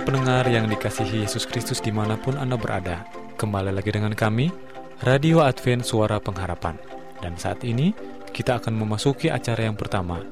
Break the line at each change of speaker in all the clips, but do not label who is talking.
Pendengar yang dikasihi Yesus Kristus di mana pun Anda berada, kembali lagi dengan kami, Radio Advent Suara Pengharapan. Dan saat ini, kita akan memasuki acara yang pertama,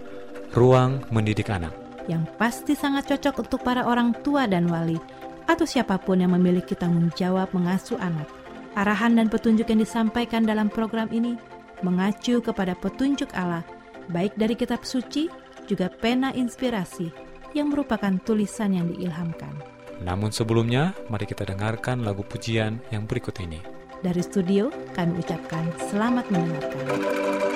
Ruang Mendidik Anak.
Yang pasti sangat cocok untuk para orang tua dan wali, atau siapa pun yang memiliki tanggung jawab mengasuh anak. Arahan dan petunjuk yang disampaikan dalam program ini mengacu kepada petunjuk Allah, baik dari kitab suci, juga pena inspirasi, yang merupakan tulisan yang diilhamkan.
Namun sebelumnya, mari kita dengarkan lagu pujian yang berikut ini.
Dari studio, kami ucapkan selamat mendengarkan.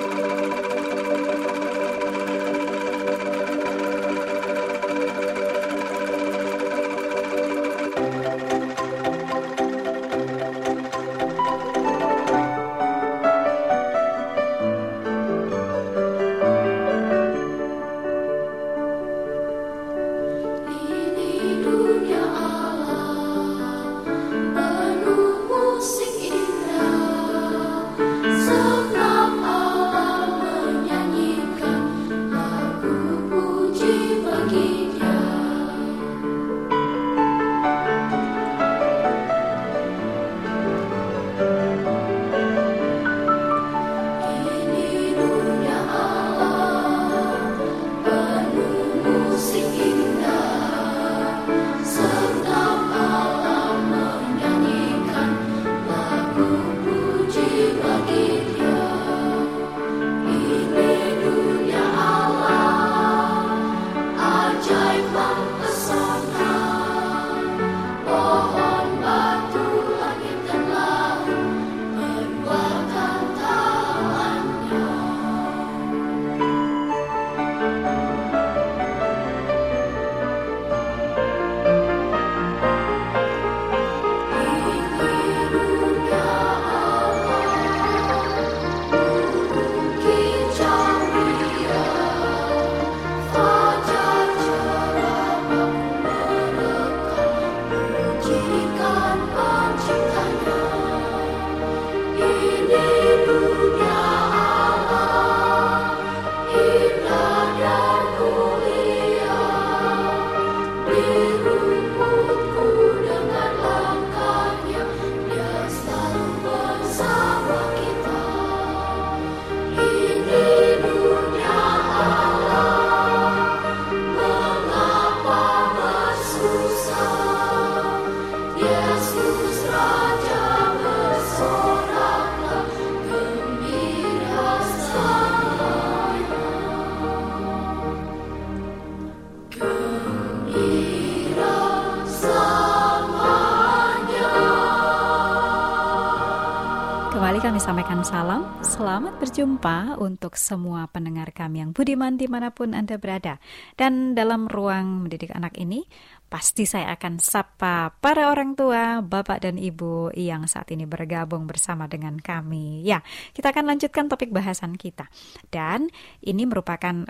Kami sampaikan salam, selamat berjumpa untuk semua pendengar kami yang budiman di mana pun Anda berada. Dan dalam ruang mendidik anak ini, pasti saya akan sapa para orang tua, bapak dan ibu yang saat ini bergabung bersama dengan kami. Ya, kita akan lanjutkan topik bahasan kita. Dan ini merupakan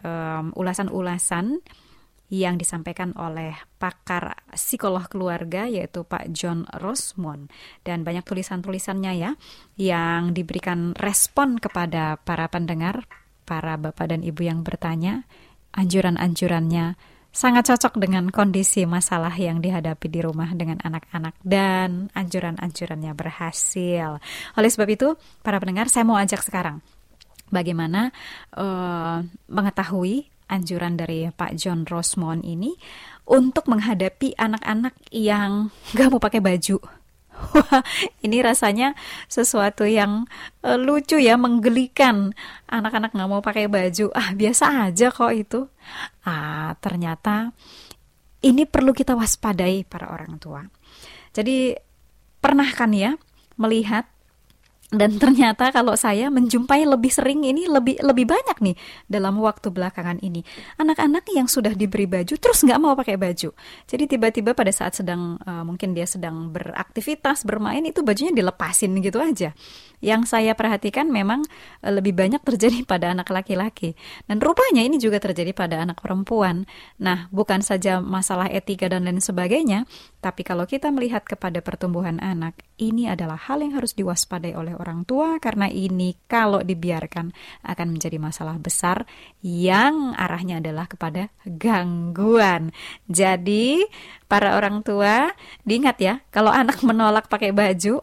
ulasan-ulasan um, yang disampaikan oleh pakar psikolog keluarga yaitu Pak John Rosmond dan banyak tulisan-tulisannya ya yang diberikan respon kepada para pendengar, para bapak dan ibu yang bertanya, anjuran-anjurannya sangat cocok dengan kondisi masalah yang dihadapi di rumah dengan anak-anak dan anjuran-anjurannya berhasil. Oleh sebab itu, para pendengar, saya mau ajak sekarang bagaimana uh, mengetahui anjuran dari Pak John Rosmond ini untuk menghadapi anak-anak yang gak mau pakai baju Wah, ini rasanya sesuatu yang uh, lucu ya, menggelikan. Anak-anak nggak mau pakai baju, ah biasa aja kok itu. Ah, ternyata ini perlu kita waspadai para orang tua. Jadi pernah kan ya melihat dan ternyata kalau saya menjumpai lebih sering ini lebih lebih banyak nih dalam waktu belakangan ini anak-anak yang sudah diberi baju terus nggak mau pakai baju jadi tiba-tiba pada saat sedang uh, mungkin dia sedang beraktivitas bermain itu bajunya dilepasin gitu aja yang saya perhatikan memang e, lebih banyak terjadi pada anak laki-laki. Dan rupanya ini juga terjadi pada anak perempuan. Nah, bukan saja masalah etika dan lain sebagainya, tapi kalau kita melihat kepada pertumbuhan anak, ini adalah hal yang harus diwaspadai oleh orang tua karena ini kalau dibiarkan akan menjadi masalah besar yang arahnya adalah kepada gangguan. Jadi, para orang tua diingat ya, kalau anak menolak pakai baju,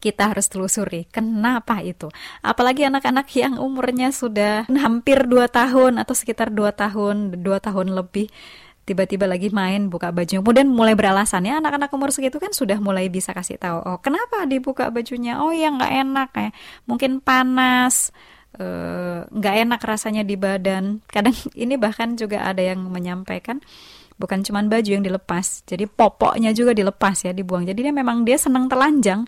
kita harus telusuri kenapa itu. Apalagi anak-anak yang umurnya sudah hampir 2 tahun atau sekitar 2 tahun, 2 tahun lebih tiba-tiba lagi main buka baju. Kemudian mulai beralasan ya anak-anak umur segitu kan sudah mulai bisa kasih tahu oh kenapa dibuka bajunya? Oh ya nggak enak ya mungkin panas eh, nggak uh, enak rasanya di badan. Kadang ini bahkan juga ada yang menyampaikan bukan cuma baju yang dilepas jadi popoknya juga dilepas ya dibuang. Jadi dia memang dia senang telanjang.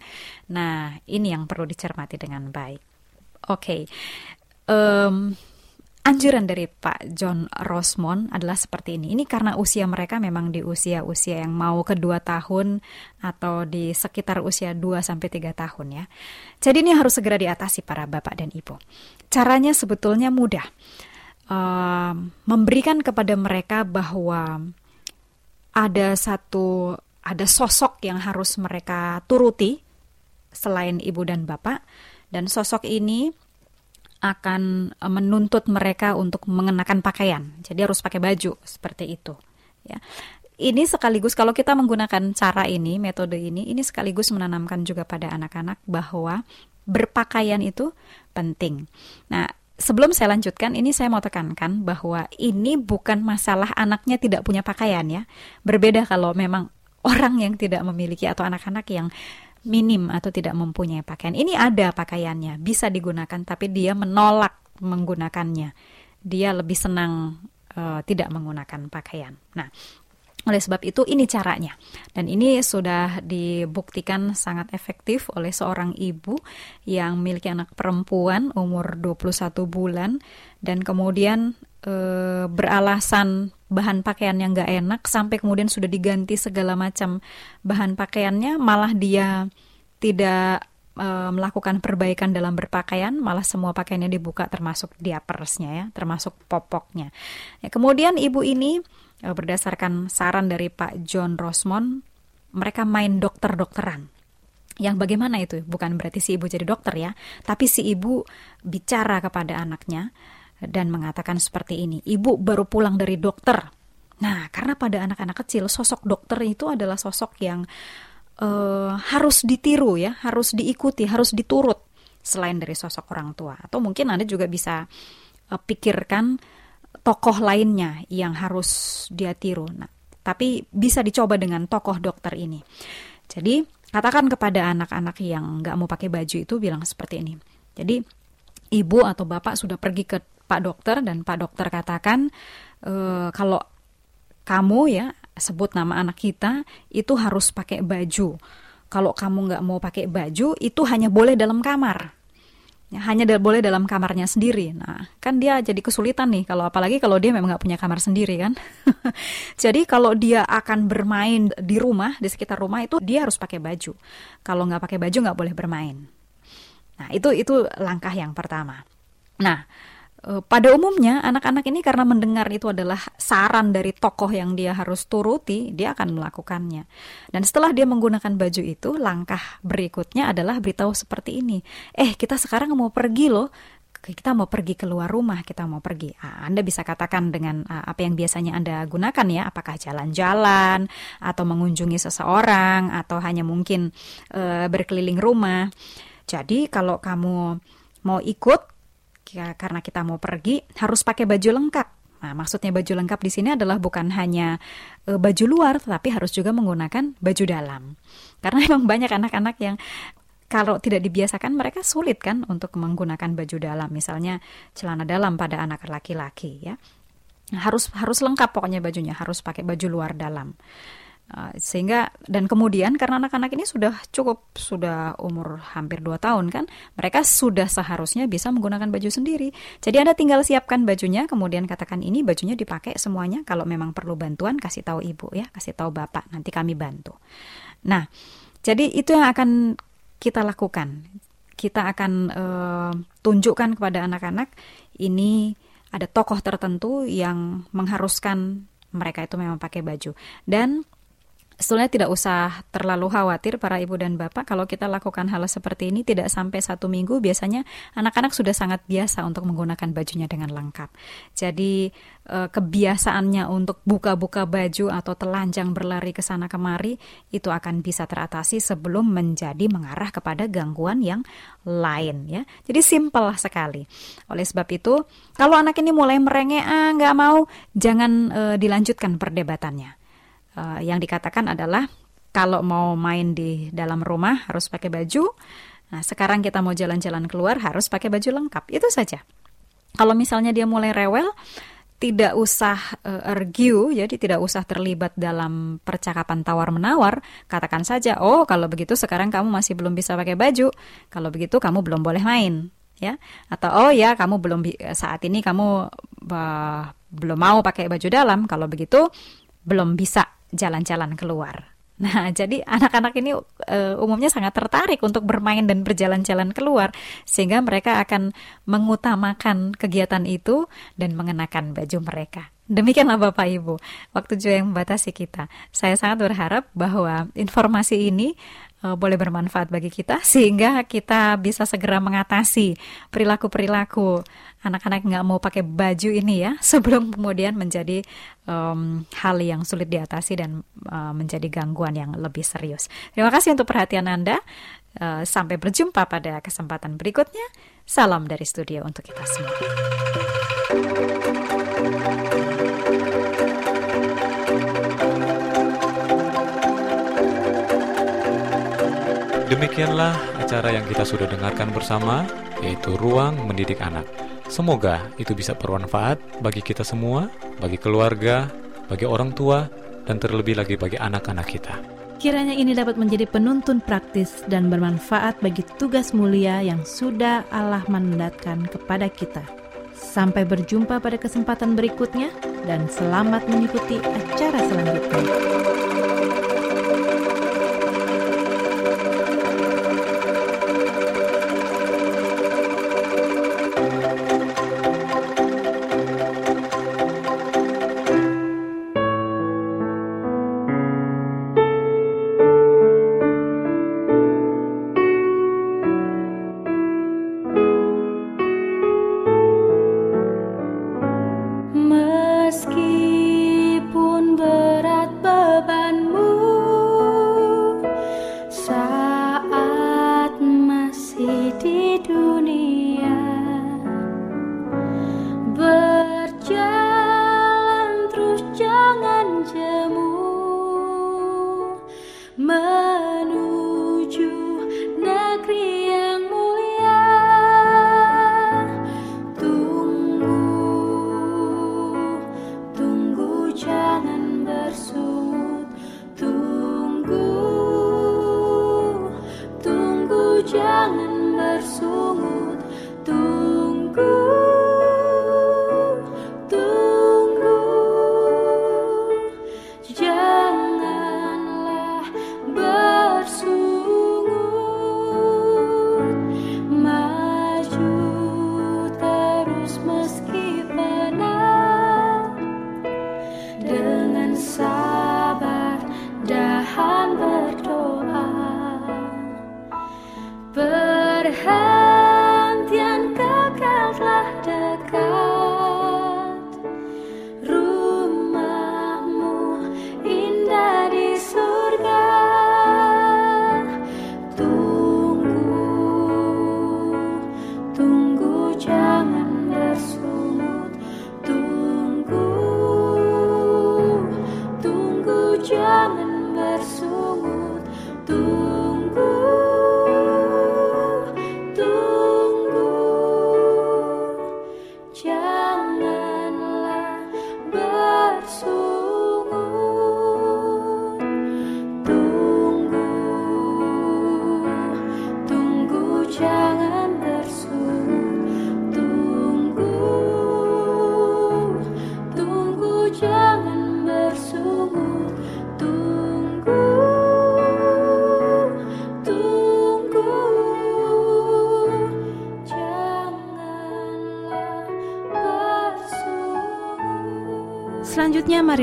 Nah ini yang perlu dicermati dengan baik. Oke okay. um, Anjuran dari Pak John Rosmond adalah seperti ini. Ini karena usia mereka memang di usia-usia yang mau kedua tahun atau di sekitar usia 2 sampai 3 tahun ya. Jadi ini harus segera diatasi para bapak dan ibu. Caranya sebetulnya mudah. Uh, memberikan kepada mereka bahwa ada satu ada sosok yang harus mereka turuti selain ibu dan bapak dan sosok ini akan e, menuntut mereka untuk mengenakan pakaian. Jadi harus pakai baju seperti itu, ya. Ini sekaligus kalau kita menggunakan cara ini, metode ini, ini sekaligus menanamkan juga pada anak-anak bahwa berpakaian itu penting. Nah, sebelum saya lanjutkan, ini saya mau tekankan bahwa ini bukan masalah anaknya tidak punya pakaian ya. Berbeda kalau memang orang yang tidak memiliki atau anak-anak yang minim atau tidak mempunyai pakaian. Ini ada pakaiannya, bisa digunakan, tapi dia menolak menggunakannya. Dia lebih senang uh, tidak menggunakan pakaian. Nah, oleh sebab itu ini caranya. Dan ini sudah dibuktikan sangat efektif oleh seorang ibu yang memiliki anak perempuan umur 21 bulan dan kemudian e, beralasan bahan pakaian yang gak enak sampai kemudian sudah diganti segala macam bahan pakaiannya malah dia tidak e, melakukan perbaikan dalam berpakaian, malah semua pakaiannya dibuka termasuk diapersnya ya, termasuk popoknya. Ya, kemudian ibu ini Eh, berdasarkan saran dari Pak John Rosmond, mereka main dokter-dokteran. Yang bagaimana itu? Bukan berarti si ibu jadi dokter ya, tapi si ibu bicara kepada anaknya dan mengatakan seperti ini, ibu baru pulang dari dokter. Nah, karena pada anak-anak kecil sosok dokter itu adalah sosok yang uh, harus ditiru ya, harus diikuti, harus diturut selain dari sosok orang tua. Atau mungkin Anda juga bisa uh, pikirkan tokoh lainnya yang harus dia tiru. Nah, tapi bisa dicoba dengan tokoh dokter ini. Jadi katakan kepada anak-anak yang nggak mau pakai baju itu bilang seperti ini. Jadi ibu atau bapak sudah pergi ke pak dokter dan pak dokter katakan e, kalau kamu ya sebut nama anak kita itu harus pakai baju. Kalau kamu nggak mau pakai baju itu hanya boleh dalam kamar ya, hanya boleh dalam kamarnya sendiri. Nah, kan dia jadi kesulitan nih kalau apalagi kalau dia memang nggak punya kamar sendiri kan. jadi kalau dia akan bermain di rumah di sekitar rumah itu dia harus pakai baju. Kalau nggak pakai baju nggak boleh bermain. Nah, itu itu langkah yang pertama. Nah, pada umumnya anak-anak ini karena mendengar itu adalah saran dari tokoh yang dia harus turuti, dia akan melakukannya. Dan setelah dia menggunakan baju itu, langkah berikutnya adalah beritahu seperti ini. Eh, kita sekarang mau pergi loh. Kita mau pergi keluar rumah, kita mau pergi. Ah, anda bisa katakan dengan uh, apa yang biasanya Anda gunakan ya, apakah jalan-jalan atau mengunjungi seseorang atau hanya mungkin uh, berkeliling rumah. Jadi kalau kamu mau ikut karena kita mau pergi harus pakai baju lengkap. Nah, maksudnya baju lengkap di sini adalah bukan hanya e, baju luar, tetapi harus juga menggunakan baju dalam. Karena memang banyak anak-anak yang kalau tidak dibiasakan mereka sulit kan untuk menggunakan baju dalam, misalnya celana dalam pada anak laki-laki ya. Harus harus lengkap pokoknya bajunya, harus pakai baju luar dalam. Uh, sehingga dan kemudian karena anak-anak ini sudah cukup sudah umur hampir 2 tahun kan mereka sudah seharusnya bisa menggunakan baju sendiri. Jadi anda tinggal siapkan bajunya kemudian katakan ini bajunya dipakai semuanya kalau memang perlu bantuan kasih tahu ibu ya kasih tahu bapak nanti kami bantu. Nah jadi itu yang akan kita lakukan. Kita akan uh, tunjukkan kepada anak-anak ini ada tokoh tertentu yang mengharuskan mereka itu memang pakai baju. Dan Sebetulnya tidak usah terlalu khawatir para ibu dan bapak kalau kita lakukan hal seperti ini tidak sampai satu minggu biasanya anak-anak sudah sangat biasa untuk menggunakan bajunya dengan lengkap. Jadi eh, kebiasaannya untuk buka-buka baju atau telanjang berlari ke sana kemari itu akan bisa teratasi sebelum menjadi mengarah kepada gangguan yang lain ya. Jadi simpel sekali. Oleh sebab itu kalau anak ini mulai merengek ah nggak mau jangan uh, dilanjutkan perdebatannya uh, yang dikatakan adalah kalau mau main di dalam rumah harus pakai baju. Nah, sekarang kita mau jalan-jalan keluar harus pakai baju lengkap. Itu saja. Kalau misalnya dia mulai rewel, tidak usah uh, argue, jadi tidak usah terlibat dalam percakapan tawar-menawar. Katakan saja, oh kalau begitu sekarang kamu masih belum bisa pakai baju. Kalau begitu kamu belum boleh main, ya. Atau oh ya kamu belum saat ini kamu uh, belum mau pakai baju dalam. Kalau begitu belum bisa jalan-jalan keluar. Nah, jadi anak-anak ini uh, umumnya sangat tertarik untuk bermain dan berjalan-jalan keluar, sehingga mereka akan mengutamakan kegiatan itu dan mengenakan baju mereka. Demikianlah Bapak Ibu, waktu juga yang membatasi kita. Saya sangat berharap bahwa informasi ini uh, boleh bermanfaat bagi kita sehingga kita bisa segera mengatasi perilaku-perilaku anak-anak nggak mau pakai baju ini ya sebelum kemudian menjadi um, hal yang sulit diatasi dan uh, menjadi gangguan yang lebih serius. Terima kasih untuk perhatian Anda. Uh, sampai berjumpa pada kesempatan berikutnya. Salam dari studio untuk kita semua.
Demikianlah acara yang kita sudah dengarkan bersama, yaitu Ruang Mendidik Anak. Semoga itu bisa bermanfaat bagi kita semua, bagi keluarga, bagi orang tua, dan terlebih lagi bagi anak-anak kita.
Kiranya ini dapat menjadi penuntun praktis dan bermanfaat bagi tugas mulia yang sudah Allah mandatkan kepada kita. Sampai berjumpa pada kesempatan berikutnya, dan selamat mengikuti acara selanjutnya.
Christmas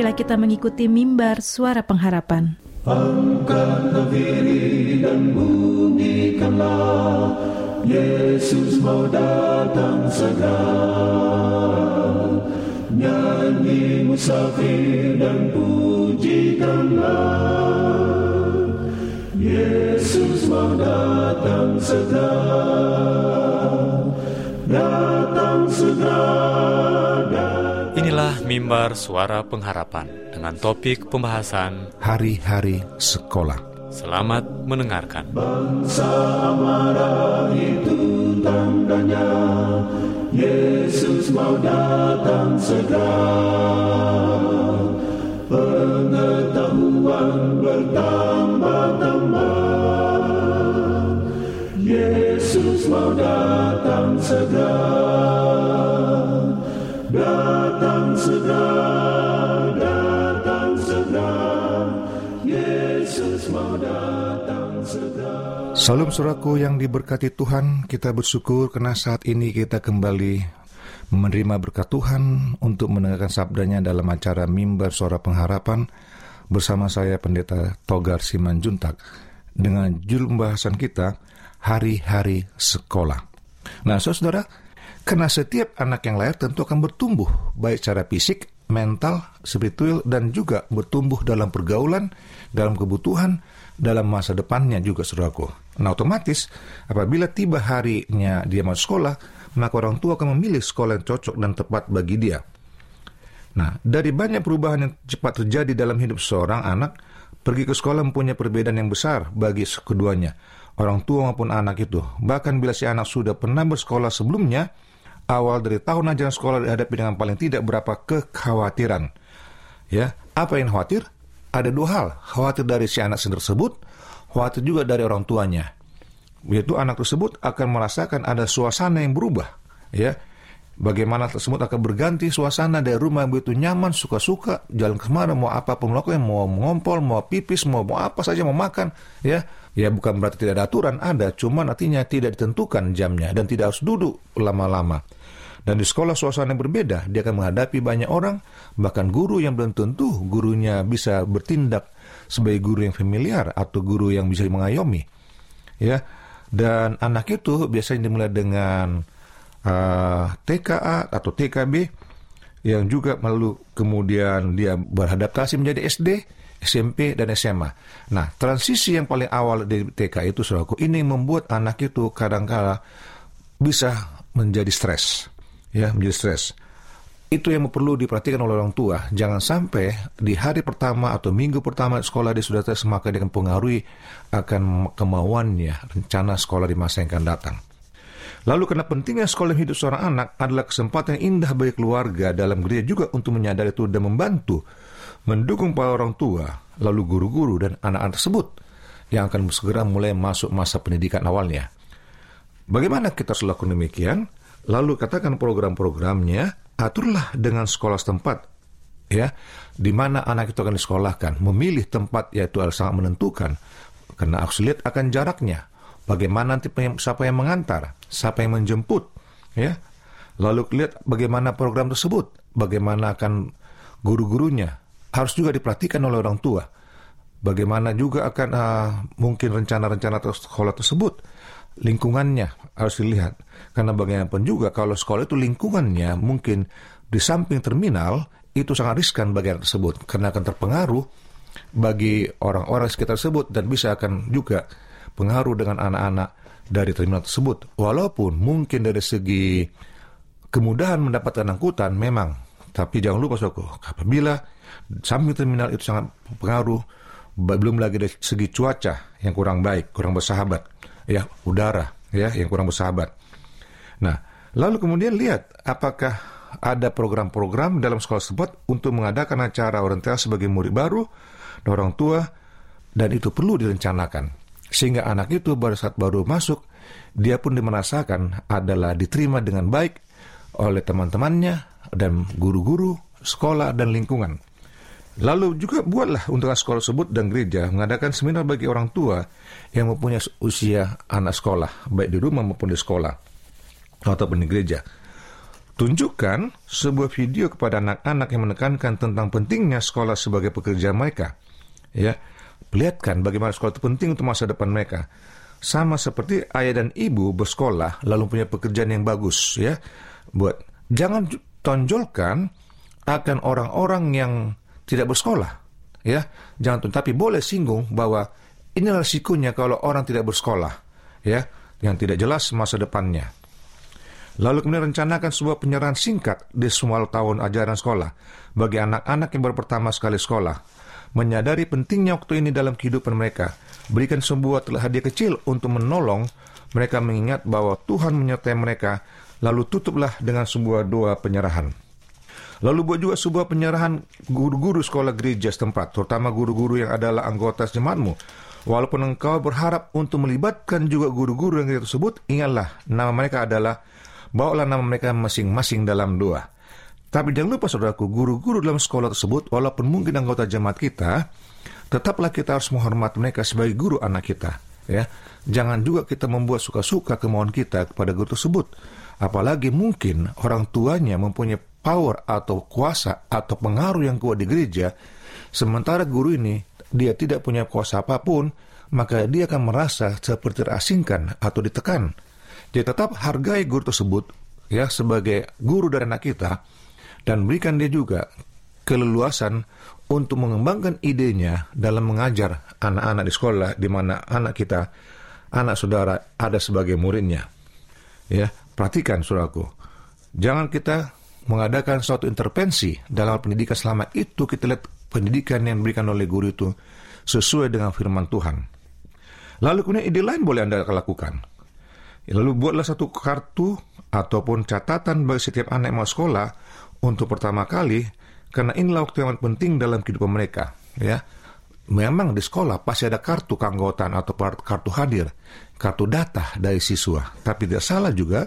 Marilah kita mengikuti mimbar suara pengharapan.
Angkat diri dan bunyikanlah Yesus mau datang segera. Nyanyi musafir dan pujikanlah Yesus mau datang segera. Datang segera
mimbar suara pengharapan dengan topik pembahasan
hari-hari sekolah.
Selamat mendengarkan.
Bangsa marah itu tandanya Yesus mau datang segera Pengetahuan bertambah-tambah Yesus mau datang segera datang
Salam suraku yang diberkati Tuhan, kita bersyukur karena saat ini kita kembali menerima berkat Tuhan untuk mendengarkan sabdanya dalam acara Mimbar Suara Pengharapan bersama saya Pendeta Togar Simanjuntak dengan judul pembahasan kita Hari-Hari Sekolah. Nah, saudara, karena setiap anak yang lahir tentu akan bertumbuh, baik secara fisik, mental, spiritual, dan juga bertumbuh dalam pergaulan, dalam kebutuhan, dalam masa depannya juga, saudaraku. Nah, otomatis apabila tiba harinya dia masuk sekolah, maka orang tua akan memilih sekolah yang cocok dan tepat bagi dia. Nah, dari banyak perubahan yang cepat terjadi dalam hidup seorang anak, pergi ke sekolah mempunyai perbedaan yang besar bagi keduanya, orang tua maupun anak itu. Bahkan bila si anak sudah pernah bersekolah sebelumnya, awal dari tahun ajaran sekolah dihadapi dengan paling tidak berapa kekhawatiran. Ya, apa yang khawatir? Ada dua hal, khawatir dari si anak tersebut, khawatir juga dari orang tuanya. Yaitu anak tersebut akan merasakan ada suasana yang berubah, ya. Bagaimana tersebut akan berganti suasana dari rumah yang begitu nyaman, suka-suka, jalan ke mana, mau apa pun melakukan, mau mengompol, mau pipis, mau, mau apa saja, mau makan, ya. Ya bukan berarti tidak ada aturan, ada, cuman artinya tidak ditentukan jamnya dan tidak harus duduk lama-lama. Dan di sekolah suasana yang berbeda, dia akan menghadapi banyak orang, bahkan guru yang belum tentu gurunya bisa bertindak sebagai guru yang familiar atau guru yang bisa mengayomi. Ya, dan anak itu biasanya dimulai dengan uh, eh, TKA atau TKB yang juga lalu kemudian dia beradaptasi menjadi SD, SMP dan SMA. Nah, transisi yang paling awal dari TK itu saudaraku ini membuat anak itu kadang-kala bisa menjadi stres ya menjadi stres. Itu yang perlu diperhatikan oleh orang tua. Jangan sampai di hari pertama atau minggu pertama sekolah dia sudah stres, maka dia akan pengaruhi akan kemauannya, rencana sekolah di masa yang akan datang. Lalu karena pentingnya sekolah hidup seorang anak adalah kesempatan yang indah bagi keluarga dalam gereja juga untuk menyadari itu dan membantu mendukung para orang tua, lalu guru-guru dan anak-anak tersebut yang akan segera mulai masuk masa pendidikan awalnya. Bagaimana kita harus lakukan demikian? Lalu katakan program-programnya, aturlah dengan sekolah setempat, ya, di mana anak itu akan disekolahkan. Memilih tempat yaitu harus sangat menentukan, karena harus lihat akan jaraknya. Bagaimana nanti siapa yang mengantar, siapa yang menjemput, ya. Lalu lihat bagaimana program tersebut, bagaimana akan guru-gurunya. Harus juga diperhatikan oleh orang tua. Bagaimana juga akan uh, mungkin rencana-rencana sekolah tersebut lingkungannya harus dilihat. Karena bagaimanapun juga kalau sekolah itu lingkungannya mungkin di samping terminal itu sangat riskan bagi anak tersebut karena akan terpengaruh bagi orang-orang sekitar tersebut dan bisa akan juga pengaruh dengan anak-anak dari terminal tersebut. Walaupun mungkin dari segi kemudahan mendapatkan angkutan memang, tapi jangan lupa Soko, apabila samping terminal itu sangat pengaruh, belum lagi dari segi cuaca yang kurang baik, kurang bersahabat ya udara ya yang kurang bersahabat. Nah, lalu kemudian lihat apakah ada program-program dalam sekolah tersebut untuk mengadakan acara orientasi sebagai murid baru orang tua dan itu perlu direncanakan sehingga anak itu pada saat baru masuk dia pun dimerasakan adalah diterima dengan baik oleh teman-temannya dan guru-guru sekolah dan lingkungan. Lalu juga buatlah untuk sekolah tersebut dan gereja mengadakan seminar bagi orang tua yang mempunyai usia anak sekolah, baik di rumah maupun di sekolah ataupun di gereja. Tunjukkan sebuah video kepada anak-anak yang menekankan tentang pentingnya sekolah sebagai pekerjaan mereka. Ya, perlihatkan bagaimana sekolah itu penting untuk masa depan mereka. Sama seperti ayah dan ibu bersekolah lalu punya pekerjaan yang bagus, ya. Buat jangan tonjolkan akan orang-orang yang tidak bersekolah, ya. Jangan tapi boleh singgung bahwa inilah resikonya kalau orang tidak bersekolah, ya, yang tidak jelas masa depannya. Lalu kemudian rencanakan sebuah penyerahan singkat di semua tahun ajaran sekolah bagi anak-anak yang baru pertama sekali sekolah. Menyadari pentingnya waktu ini dalam kehidupan mereka, berikan sebuah hadiah kecil untuk menolong mereka mengingat bahwa Tuhan menyertai mereka, lalu tutuplah dengan sebuah doa penyerahan. Lalu buat juga sebuah penyerahan guru-guru sekolah gereja setempat, terutama guru-guru yang adalah anggota jemaatmu. Walaupun engkau berharap untuk melibatkan juga guru-guru yang tersebut, ingatlah nama mereka adalah bawalah nama mereka masing-masing dalam doa. Tapi jangan lupa saudaraku, guru-guru dalam sekolah tersebut, walaupun mungkin anggota jemaat kita, tetaplah kita harus menghormati mereka sebagai guru anak kita. Ya, jangan juga kita membuat suka-suka kemauan kita kepada guru tersebut. Apalagi mungkin orang tuanya mempunyai power atau kuasa atau pengaruh yang kuat di gereja, sementara guru ini dia tidak punya kuasa apa pun, maka dia akan merasa seperti terasingkan atau ditekan. Jadi tetap hargai guru tersebut ya sebagai guru dari anak kita dan berikan dia juga keleluasan untuk mengembangkan idenya dalam mengajar anak-anak di sekolah di mana anak kita anak saudara ada sebagai muridnya. Ya, perhatikan saudaraku. Jangan kita mengadakan suatu intervensi dalam pendidikan selama itu kita lihat pendidikan yang diberikan oleh guru itu sesuai dengan firman Tuhan. Lalu kemudian ide lain boleh Anda lakukan. Lalu buatlah satu kartu ataupun catatan bagi setiap anak yang mau sekolah untuk pertama kali, karena inilah waktu yang penting dalam kehidupan mereka. Ya, memang di sekolah pasti ada kartu keanggotaan atau kartu hadir, kartu data dari siswa. Tapi tidak salah juga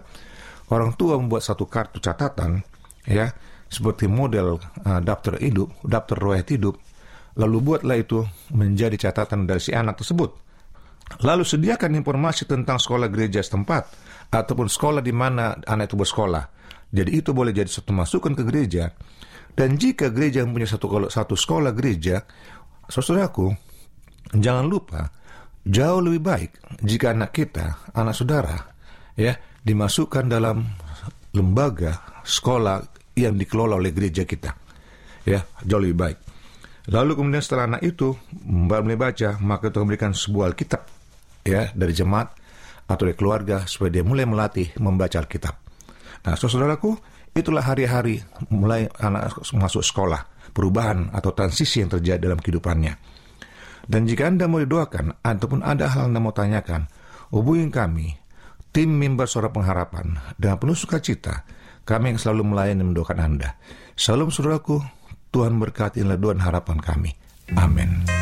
orang tua membuat satu kartu catatan, ya, seperti model uh, daftar hidup, daftar riwayat hidup. Lalu buatlah itu menjadi catatan dari si anak tersebut Lalu sediakan informasi tentang sekolah gereja setempat ataupun sekolah di mana anak itu bersekolah. Jadi itu boleh jadi satu masukan ke gereja. Dan jika gereja mempunyai satu, satu sekolah gereja, saudaraku, jangan lupa jauh lebih baik jika anak kita, anak saudara, ya dimasukkan dalam lembaga sekolah yang dikelola oleh gereja kita. Ya, jauh lebih baik. Lalu kemudian setelah anak itu mulai baca, maka Tuhan memberikan sebuah Alkitab ya dari jemaat atau dari keluarga supaya dia mulai melatih membaca Alkitab. Nah, saudaraku, itulah hari-hari mulai anak masuk sekolah, perubahan atau transisi yang terjadi dalam kehidupannya. Dan jika Anda mau didoakan ataupun ada hal yang Anda mau tanyakan, hubungi kami, tim mimbar suara pengharapan, dengan penuh sukacita, kami yang selalu melayani mendoakan Anda. Salam saudaraku, Tuhan berkati doa harapan kami. Amin.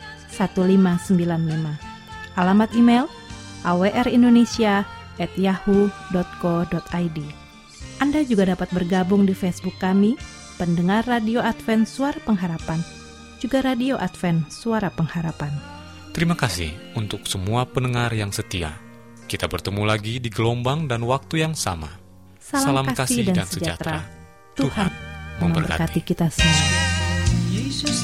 1595. Alamat email awrindonesia@yahoo.co.id. Anda juga dapat bergabung di Facebook kami, pendengar Radio Advent Suara Pengharapan, juga Radio Advent Suara Pengharapan.
Terima kasih untuk semua pendengar yang setia. Kita bertemu lagi di gelombang dan waktu yang sama.
Salam, kasih, dan, sejahtera. Tuhan memberkati kita semua.
Yesus